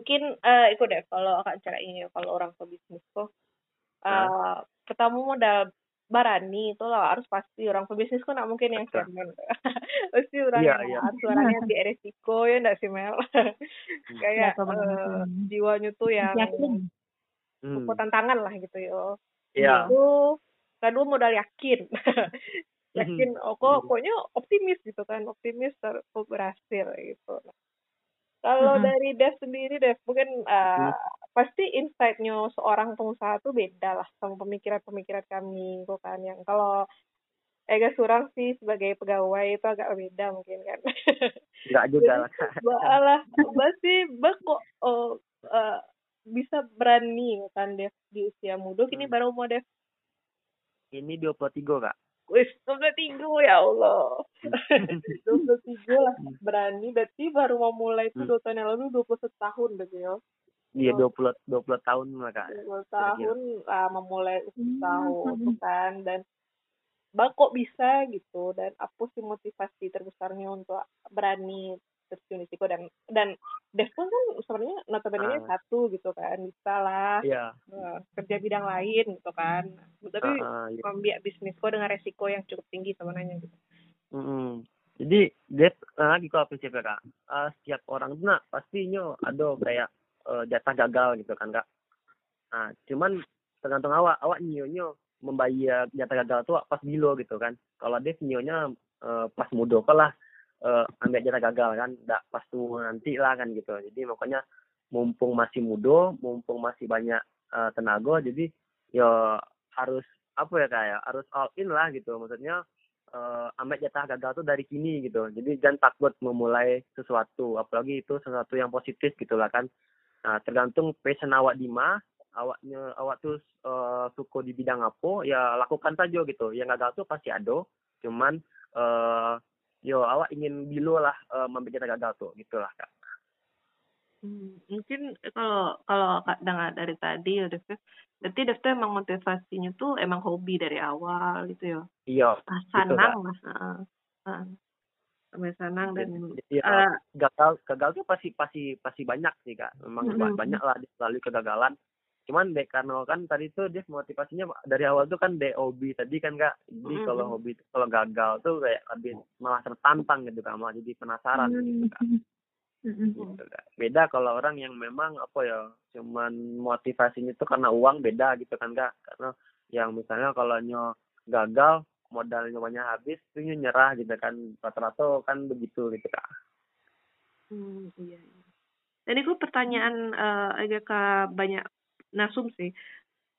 mungkin eh ikut deh kalau akan cara ini kalau orang pebisnis kok. Eh ketemu modal barani itu lah harus pasti orang pebisnis kok nggak mungkin yang cemen pasti orang Iya, yang harus orangnya di resiko ya enggak sih Mel? Kayak eh, Muslim. jiwanya tuh yang. Hmm. tantangan lah gitu yo. Iya. itu kedua modal yakin. Yakin oh kok pokoknya optimis gitu kan optimis ter berhasil gitu kalau Mhm. dari Dev sendiri Dev mungkin uh, pasti insight-nya seorang pengusaha tuh beda lah sama pemikiran-pemikiran kami kok kan yang kalau Ega Surang sih sebagai pegawai itu agak beda mungkin kan Enggak juga lah. Balah, Mbak sih, Mbak kok oh, eh, bisa berani kan Dev di usia muda, kini Hmm. baru mau Dev Ini 23 kak. Wis, 23 ya Allah. 23 lah berani, berarti baru mau mulai itu Hmm. dua tahun yang lalu 21 tahun berarti ya. Iya Oh. 20 20 tahun lah kak. 20 tahun ah, memulai usaha Hmm. itu kan dan Mbak kok bisa gitu dan apa sih motivasi terbesarnya untuk berani terjun di situ dan dan Dev pun kan sebenarnya notabene Ah. satu gitu kan bisa lah Iya. eh, kerja bidang lain gitu kan tapi Ah, ah, iya. membiak bisnis kok dengan resiko yang cukup tinggi sebenarnya gitu Mm-mm. Jadi dia lagi kalau prinsipnya kak, eh, setiap orang tuh nak pastinya ada kayak eh, jatah gagal gitu kan kak. Nah cuman tergantung awak, awak nyonya membayar jatah gagal tuh pas bilo gitu kan. Kalau dia nyonya eh, pas muda kok lah eh, ambil jatah gagal kan, nggak pas tua nanti lah kan gitu. Jadi makanya mumpung masih muda, mumpung masih banyak eh, tenaga, jadi ya harus apa ya kayak harus all in lah gitu. Maksudnya eh ambil jatah gagal tuh dari sini gitu. Jadi jangan takut memulai sesuatu, apalagi itu sesuatu yang positif gitu lah kan. Nah, tergantung passion awak di mana, awaknya awak tuh eh, suka di bidang apa, ya lakukan saja gitu. Yang gagal tuh pasti ada, cuman eh yo awak ingin bilo lah ambil jatah gagal tuh, gitulah kak. Hmm, mungkin kalau kalau Kak dengar dari tadi ya Dev, ya, berarti Dev tuh emang motivasinya tuh emang hobi dari awal gitu ya. Iya, Ah, sanang lah. heeh. Heeh. Sampai sanang dan Iya, eh, gagal gagal tuh pasti pasti pasti banyak sih kak memang Mm-mm. banyak lah melalui kegagalan cuman dek karena kan tadi tuh dia motivasinya dari awal tuh kan dek hobi tadi kan kak jadi Mm-mm. kalau hobi kalau gagal tuh kayak lebih malah tertantang gitu kak malah jadi penasaran gitu kak. Gitu, Kak. beda kalau orang yang memang apa ya cuman motivasinya tuh karena uang beda gitu kan kak karena yang misalnya kalau nyo gagal modalnya banyak habis tuh nyo nyerah gitu kan rata-rata kan begitu gitu kak hmm, iya. iya. Dan itu pertanyaan eh, agak ke banyak nasum sih.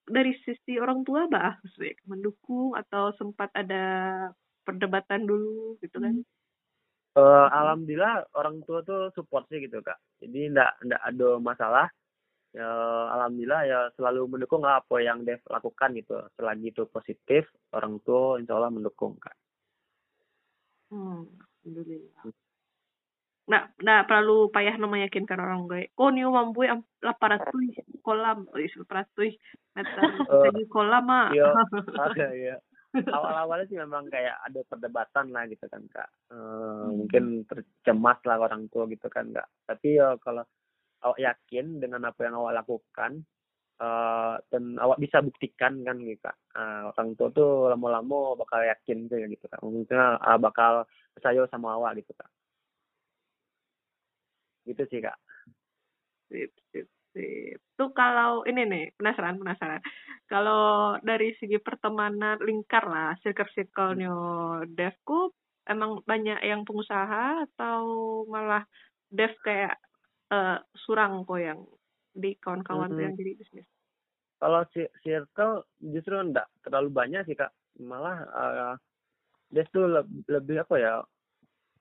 Dari sisi orang tua bah, mendukung atau sempat ada perdebatan dulu gitu kan? Eh, alhamdulillah orang tua tuh support sih gitu kak jadi ndak ndak ada masalah ya alhamdulillah ya selalu mendukung lah apa yang Dev lakukan gitu selagi itu positif orang tua insya Allah mendukung kak Hmm, alhamdulillah. Nah, nah perlu payah no meyakinkan orang gue. Kau niu mampu am laparatui kolam, wis laparatui meter Oh. segi kolam mah. iya ada ya awal-awalnya sih memang kayak ada perdebatan lah gitu kan kak. Eh, mungkin tercemas lah orang tua gitu kan kak. Tapi ya kalau awak yakin dengan apa yang awak lakukan eh, dan awak bisa buktikan kan gitu kak. Eh, orang tua tuh lama-lama bakal yakin tuh ya gitu kak. Mungkin ah, bakal percaya sama awak gitu kak. Gitu sih kak. Sip, sip, sip. Tuh kalau ini nih, penasaran, penasaran. Kalau dari segi pertemanan lingkar lah, circle-circle-nya Devku, emang banyak yang pengusaha atau malah Dev kayak eh, surang kok yang di kawan-kawan tuh Mhm. yang jadi bisnis? kalau circle justru enggak terlalu banyak sih kak malah uh, dia tuh leb- lebih apa ya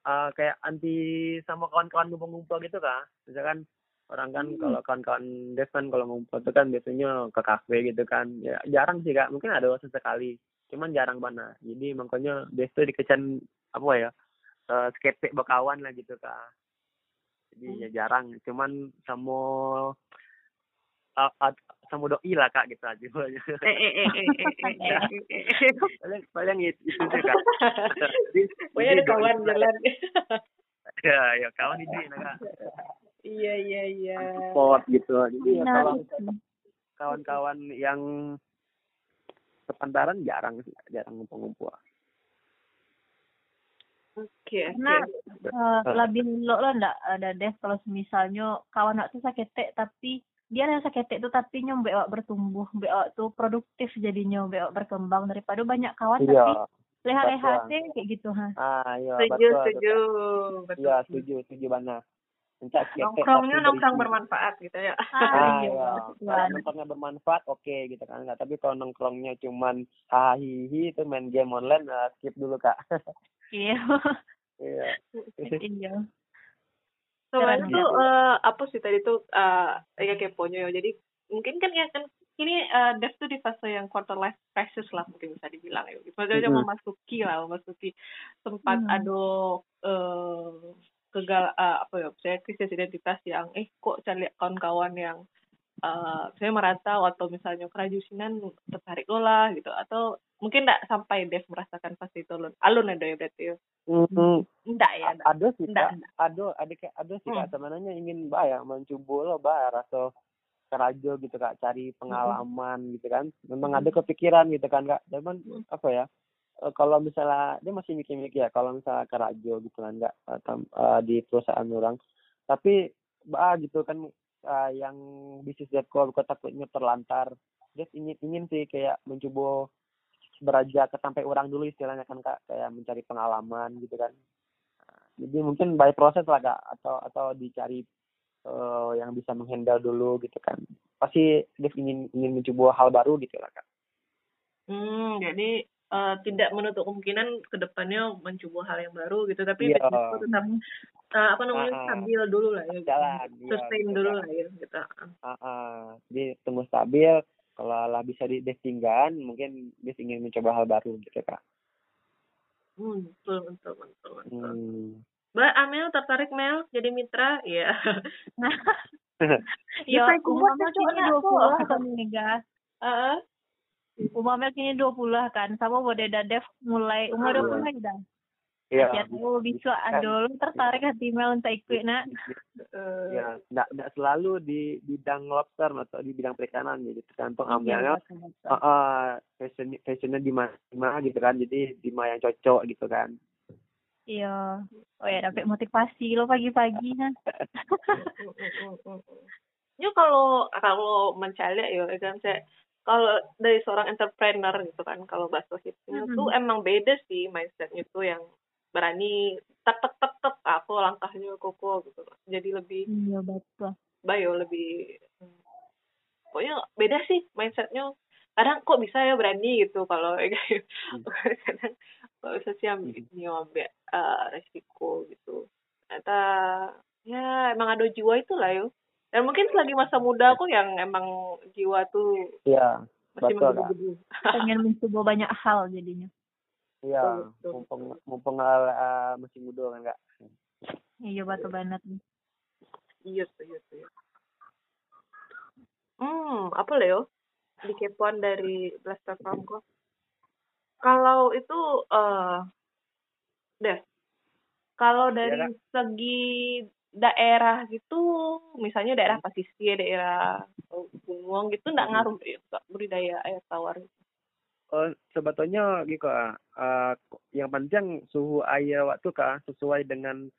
uh, kayak anti sama kawan-kawan ngumpul-ngumpul gitu kak misalkan orang kan hmm. kalau kawan-kawan dev kan kalau mau foto kan biasanya ke kafe gitu kan. Ya jarang sih kak. Mungkin ada waktu sekali. Cuman jarang banget jadi makanya biasanya dikecan apa ya uh, skate bekawan lah gitu kak. Jadi hmm. ya jarang. Cuman sama uh, uh, sama doi lah kak gitu aja. Paling paling itu itu sih kak. Pokoknya ada kawan jalan. Ya ya kawan itu ya kak. Iya iya iya. support gitu jadi ya Nah, kalau itu. kawan-kawan yang sepantaran jarang sih jarang ngumpul-ngumpul Oke Karena oke. eh, lebih lo lo ndak ada deh kalau misalnya kawan nak tuh sakit tapi dia yang sakit itu tapi nyombe awak bertumbuh, mbak awak tuh produktif jadinya, mbak awak berkembang daripada banyak kawan tapi iya leha-leha betul. sih kayak gitu ha. ah iya Setuju betul setuju. betul. Betul. iya setuju setuju banget Nongkrongnya nongkrong bermanfaat gitu ya. Ah, ah iya, iya betul. kalau nongkrongnya bermanfaat oke gitu kan nggak tapi kalau nongkrongnya cuman hahihi itu main game online eh, skip dulu kak Iya. iya Iya. Soalnya tuh eh, apa sih tadi tuh eh ya keponya ya. Jadi mungkin kan ya kan ini eh, Dev tuh di fase yang quarter life crisis lah mungkin bisa dibilang ya. Maksudnya Mhm. memasuki lah, memasuki tempat Mhm. ada eh kegal eh, apa ya, saya krisis identitas yang eh kok cari kawan-kawan yang eh saya merantau atau misalnya kerajusinan tertarik lo lah gitu. Atau mungkin enggak sampai Dev merasakan fase itu alun alun ada ya berarti ya? Hmm, enggak ya enggak ada sih enggak, enggak. ada ada kayak ada sih kak. Sebenarnya ingin bayar mencoba lo bayar atau kerajo gitu kak. Cari pengalaman gitu kan. Memang ada kepikiran gitu kan kak. Cuman apa ya eh, kalau misalnya dia masih mikir-mikir ya kalau misalnya kerajo gitu kan nggak eh, di perusahaan orang. Tapi bah gitu kan eh, yang bisnis deadcore kok takutnya terlantar. Dia ingin ingin sih kayak mencoba beraja ke sampai orang dulu istilahnya kan kak. Kayak mencari pengalaman gitu kan. Jadi mungkin by proses lah kak atau atau dicari eh, yang bisa menghandle dulu gitu kan. Pasti dia ingin ingin mencoba hal baru gitu lah kak. Hmm, jadi eh, tidak menutup kemungkinan ke depannya mencoba hal yang baru gitu, tapi Iya. itu tetap eh, apa namanya ah. stabil dulu lah ya, gitu. jalan iya, sustain gitu, dulu lah ya, gitu. Ah, ah. jadi tunggu stabil kalau lah bisa di ditinggalkan mungkin dia ingin mencoba hal baru gitu kak Hmm, betul, betul, betul, betul. hmm. Mbak Amel tertarik Mel jadi mitra? Iya. Ya, umur kuat Mel ya, kini Cok, dua aku. puluh kan Mega. Heeh. Umur Mel kini dua puluh kan. Sama Bode Dev mulai umur Iya. dua puluh dah. iya Ya tahu bisa ada lu tertarik hati Mel untuk ikut nak. Eh, ya nggak nggak selalu di bidang lobster atau di bidang perikanan jadi tergantung ambilnya Iya, ah ah, fashion fashionnya di mana di mana gitu kan jadi di mana yang cocok gitu kan Iya. Oh ya dapat motivasi lo pagi-pagi kan. Ya kalau kalau mencari ya kan saya kalau dari seorang entrepreneur gitu kan kalau bahasa hipnya Mhm. tuh emang beda sih mindsetnya tuh yang berani tek tek tek tek aku langkahnya koko gitu. Jadi lebih Iya betul. bayo lebih hmm, pokoknya beda sih mindsetnya. Kadang kok bisa ya berani gitu kalau kayak kadang nggak bisa sih ambil ambil eh, resiko gitu. Ternyata ya emang ada jiwa itu lah yo dan mungkin selagi masa muda aku yang emang jiwa tuh iya masih Betul, menggebu-gebu. Pengen mencoba banyak hal jadinya. iya mumpung mumpung uh, masih muda kan kak? Iya betul banget. iya tuh iya tuh iya. hmm apa lah yo di kepoan dari Blaster Farm gua. Kalau itu eh deh kalau dari Iya, segi daerah gitu misalnya daerah pesisir daerah gunung gitu nggak Hmm. ngaruh ya Kak, budidaya air tawar Oh, sebetulnya gitu uh, yang penting suhu air waktu kak sesuai dengan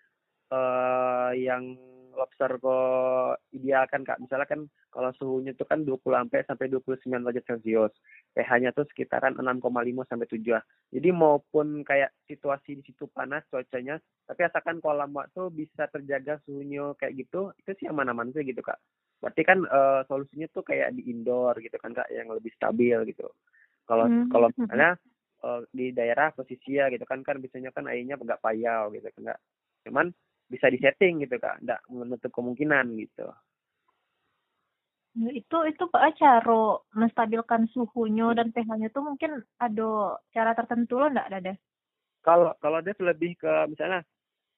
uh, yang lobster kok idealkan kak. Misalnya kan kalau suhunya itu kan 20 sampai sampai 29 derajat Celcius. pH-nya tuh sekitaran 6,5 sampai 7. Jadi maupun kayak situasi di situ panas cuacanya, tapi asalkan kolam waktu bisa terjaga suhunya kayak gitu, itu sih aman-aman sih gitu kak. Berarti kan uh, solusinya tuh kayak di indoor gitu kan kak, yang lebih stabil gitu. Kalau Hmm. kalau misalnya eh, di daerah pesisir gitu kan kan biasanya kan airnya nggak payau gitu kan nggak cuman bisa disetting gitu kak. Nggak menutup kemungkinan gitu. Itu itu pak cara menstabilkan suhunya dan pH-nya tuh mungkin ada cara tertentu lo enggak ada kalau kalau dia lebih ke misalnya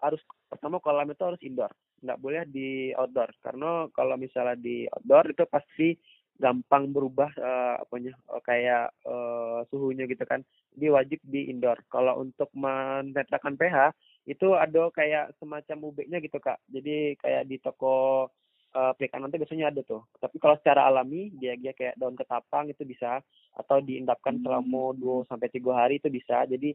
harus pertama kolam itu harus indoor. Nggak boleh di outdoor. Karena kalau misalnya di outdoor itu pasti gampang berubah eh, apanya eh, kayak eh, suhunya gitu kan. Jadi wajib di indoor. Kalau untuk menetralkan pH itu ada kayak semacam ubeknya gitu kak. Jadi kayak di toko uh, perikanan itu biasanya ada tuh. Tapi kalau secara alami dia dia kayak daun ketapang itu bisa. Atau diendapkan selama dua sampai tiga hari itu bisa. Jadi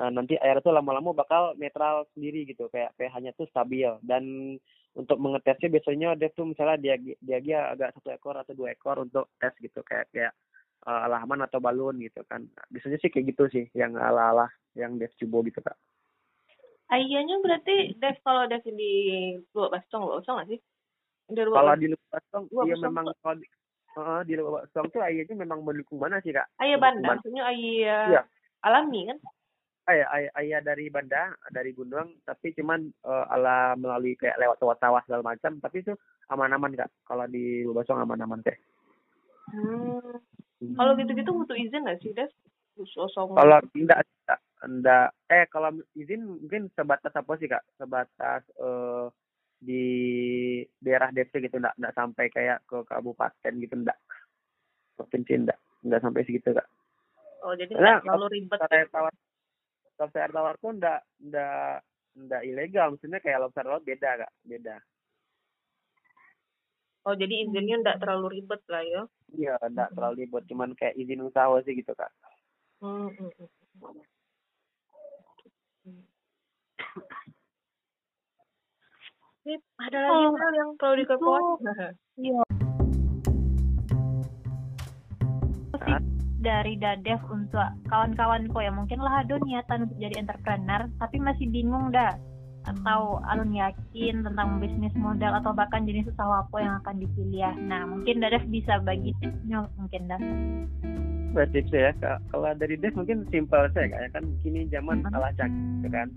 uh, nanti air itu lama-lama bakal netral sendiri gitu. Kayak pH-nya tuh stabil. Dan untuk mengetesnya biasanya dia tuh misalnya dia dia dia agak satu ekor atau dua ekor untuk tes gitu. Kayak kayak uh, alaman atau balon gitu kan. Biasanya sih kayak gitu sih yang ala ala yang Dev coba gitu kak. Ayahnya berarti Dev kalau Dev di Luak Basong, Luak Basong nggak sih? Di kalau di Luak Basong, iya memang kalau di, uh, di Luak Basong tuh ayahnya memang mendukung mana sih kak? Ayah bandar, maksudnya ayah iya. alami kan? ayah ayah, ayah dari Banda dari gunung tapi cuman uh, ala melalui kayak lewat tawas segala macam tapi itu aman-aman kak kalau di Basong aman-aman teh hmm. hmm. kalau gitu-gitu butuh izin nggak sih des Sosong. kalau tidak tidak eh kalau izin mungkin sebatas apa sih kak? Sebatas uh, di daerah desa gitu enggak. Enggak sampai kayak ke kabupaten gitu enggak. Provinsi enggak enggak sampai segitu kak. Oh jadi enggak terlalu ribet. tawar lobster air tawar pun ndak ndak ndak ilegal. Maksudnya kayak lobster laut beda kak. Beda. Oh jadi izinnya ndak terlalu ribet lah ya? Iya ndak terlalu ribet. Cuman kayak izin usaha sih gitu kak hmm, hmm, hmm. Ini ada lagi oh, yang perlu diketahui. Iya. dari Dadev untuk kawan-kawanku ya mungkin lah ada niatan untuk jadi entrepreneur tapi masih bingung dah atau alun yakin tentang bisnis modal atau bahkan jenis usaha apa yang akan dipilih ya. Nah mungkin Dadev bisa bagi tipsnya mungkin dah. Buat tips ya, kalau dari Dev mungkin simpel saya kayak kan kini zaman hmm. salah cak gitu kan.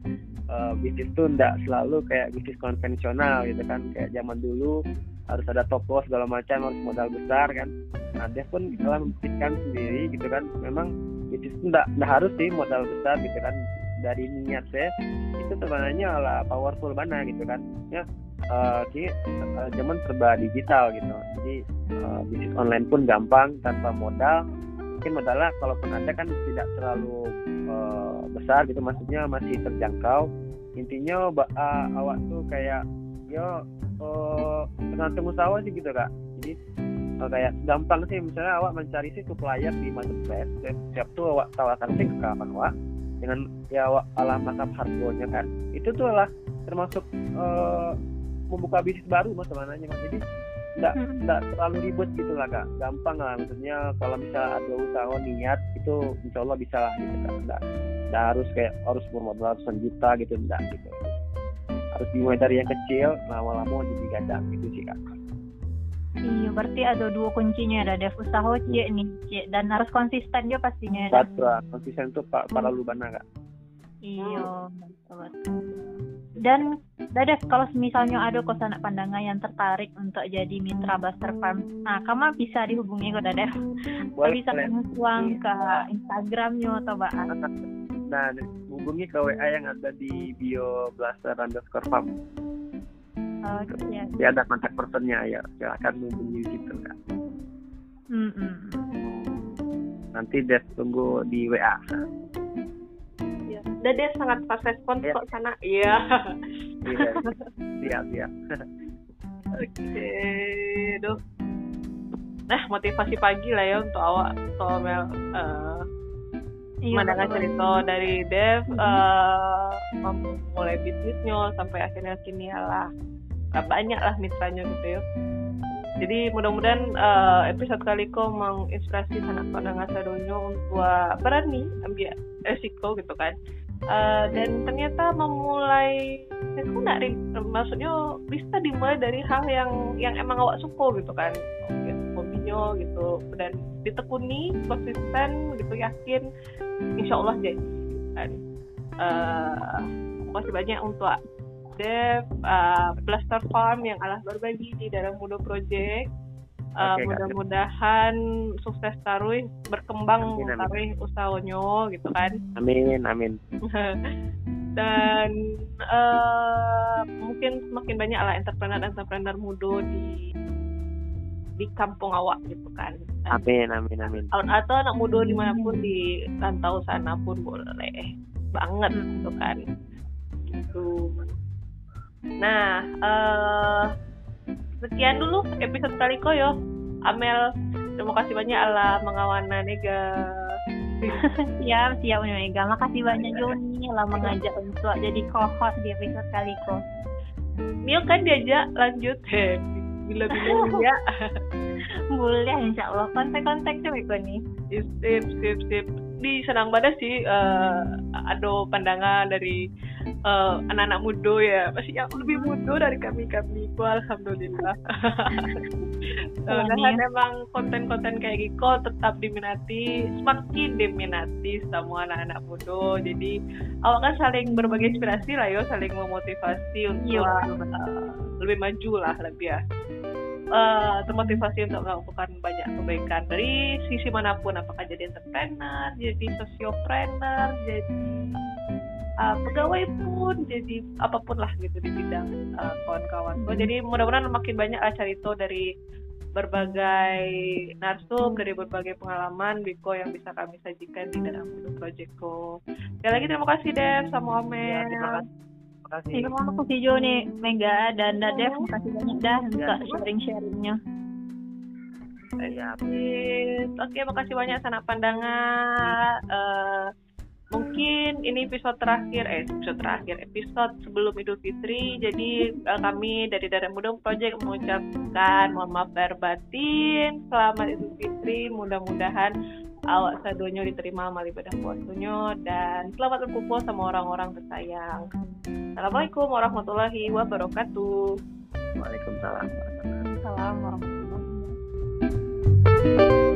Uh, bisnis tuh enggak selalu kayak bisnis konvensional gitu kan kayak zaman dulu harus ada toko segala macam harus modal besar kan nah dia pun telah membuktikan sendiri gitu kan memang bisnis itu enggak, enggak harus sih modal besar gitu kan dari niat saya itu sebenarnya lah powerful mana gitu kan. Ya uh, uh, zaman serba digital gitu. Jadi uh, bisnis online pun gampang tanpa modal. Mungkin modalnya kalaupun ada kan tidak terlalu uh, besar gitu maksudnya masih terjangkau. Intinya uh, awak tuh kayak yo uh, tergantung usaha sih gitu kak. Jadi uh, kayak gampang sih. Misalnya awak mencari sih supplier di marketplace dan siap tuh awak tawarkan sih ke kawan awak dengan ya awak alamat harganya kan. Itu tuh lah termasuk uh, membuka bisnis baru mas mananya kan jadi tidak tidak hmm. terlalu ribet gitu lah kak. Gampang lah maksudnya kalau misalnya ada usaha niat itu insya Allah bisa lah gitu kak. Tidak tidak harus kayak harus bermodal ratusan juta gitu tidak gitu. Harus dimulai dari yang kecil lama-lama jadi gadang gitu sih kak Iya, berarti ada dua kuncinya ada Dev usaha cie nih cie dan harus konsisten juga pastinya. Betul, konsisten tuh pak para lubana kak. Iya, betul Dan Dadev, kalau misalnya ada kosan pandangan yang tertarik untuk jadi mitra Buster Farm, nah kamu bisa dihubungi ke Dadev. Boleh, bisa langsung ke Instagramnya atau bahas. Nah, hubungi ke WA yang ada di bio blaster underscore farm. Oh, iya. Ya ada kontak personnya ya silakan hubungi gitu kan. Mm -mm. Nanti Des tunggu di WA. Ya. Dan dia sangat pas respon ya. kok sana. Iya. Iya. Siap, siap. Oke, duh. Nah, motivasi pagi lah ya untuk awak Mel uh, iya, mendengar cerita dari Dev mm -hmm. uh, memulai bisnisnya sampai akhirnya kini lah banyak lah mitranya gitu ya. Jadi mudah-mudahan uh, episode kali ko menginspirasi sanak pendengar sadonya untuk berani ambil resiko gitu kan. Uh, dan ternyata memulai itu nggak maksudnya bisa dimulai dari hal yang yang emang awak suka gitu kan. Hobinya gitu. Dan ditekuni konsisten gitu yakin. Insya Allah jadi kan. Uh, masih banyak untuk Dev uh, Blaster Farm yang Allah berbagi di dalam Mudo Project uh, okay, mudah-mudahan sukses taruh berkembang taruh usahanya gitu kan amin amin dan uh, mungkin semakin banyak lah entrepreneur-entrepreneur muda di di kampung awak gitu kan. Amin amin amin. Atau anak muda di mana pun di rantau sana pun boleh banget gitu kan. gitu nah eh sekian dulu episode kali koyo Amel terima kasih banyak Allah mengawana nega siap siap Mega. Makasih banyak Joni. Lah mengajak untuk jadi co-host di episode kali kok Mio kan diajak lanjut. Bila-bila ya boleh insya Allah. Kontak-kontak tuh Mega nih. Sip sip sip di senang banget sih eh, ada pandangan dari eh, anak-anak muda ya. Masih yang lebih muda dari kami kami ku alhamdulillah. Eh, dan memang konten-konten kayak gitu tetap diminati semakin diminati semua anak-anak muda. Jadi awak kan saling berbagi inspirasi lah yo saling memotivasi untuk Iya, eh, lebih maju lah lebih ya eh, termotivasi untuk melakukan banyak kebaikan dari sisi mana pun apakah jadi entrepreneur jadi sosiopreneur jadi uh, pegawai pun jadi apa pun lah gitu di bidang uh, kawan-kawan So, jadi mudah-mudahan makin banyak lah cerita dari berbagai narsum dari berbagai pengalaman Biko yang bisa kami sajikan di dalam Projectco. Sekali lagi terima kasih Dev sama Ya, Omel. terima kasih. Terima kasih. Terima kasih Joni Mega dan Dadev makasih banyak dah untuk Ya. sharing-sharingnya Ya, Sip. Oke, makasih banyak sanak pandangan. Eh, mungkin ini episode terakhir, eh episode terakhir, episode sebelum Idul Fitri. Jadi eh, kami dari Darah Muda Project mengucapkan mohon maaf lahir batin. Selamat Idul Fitri. Mudah-mudahan awak sadonya diterima amal ibadah puasanya dan selamat berkumpul sama orang-orang tersayang. Assalamualaikum warahmatullahi wabarakatuh. Waalaikumsalam. Salam warahmatullahi wabarakatuh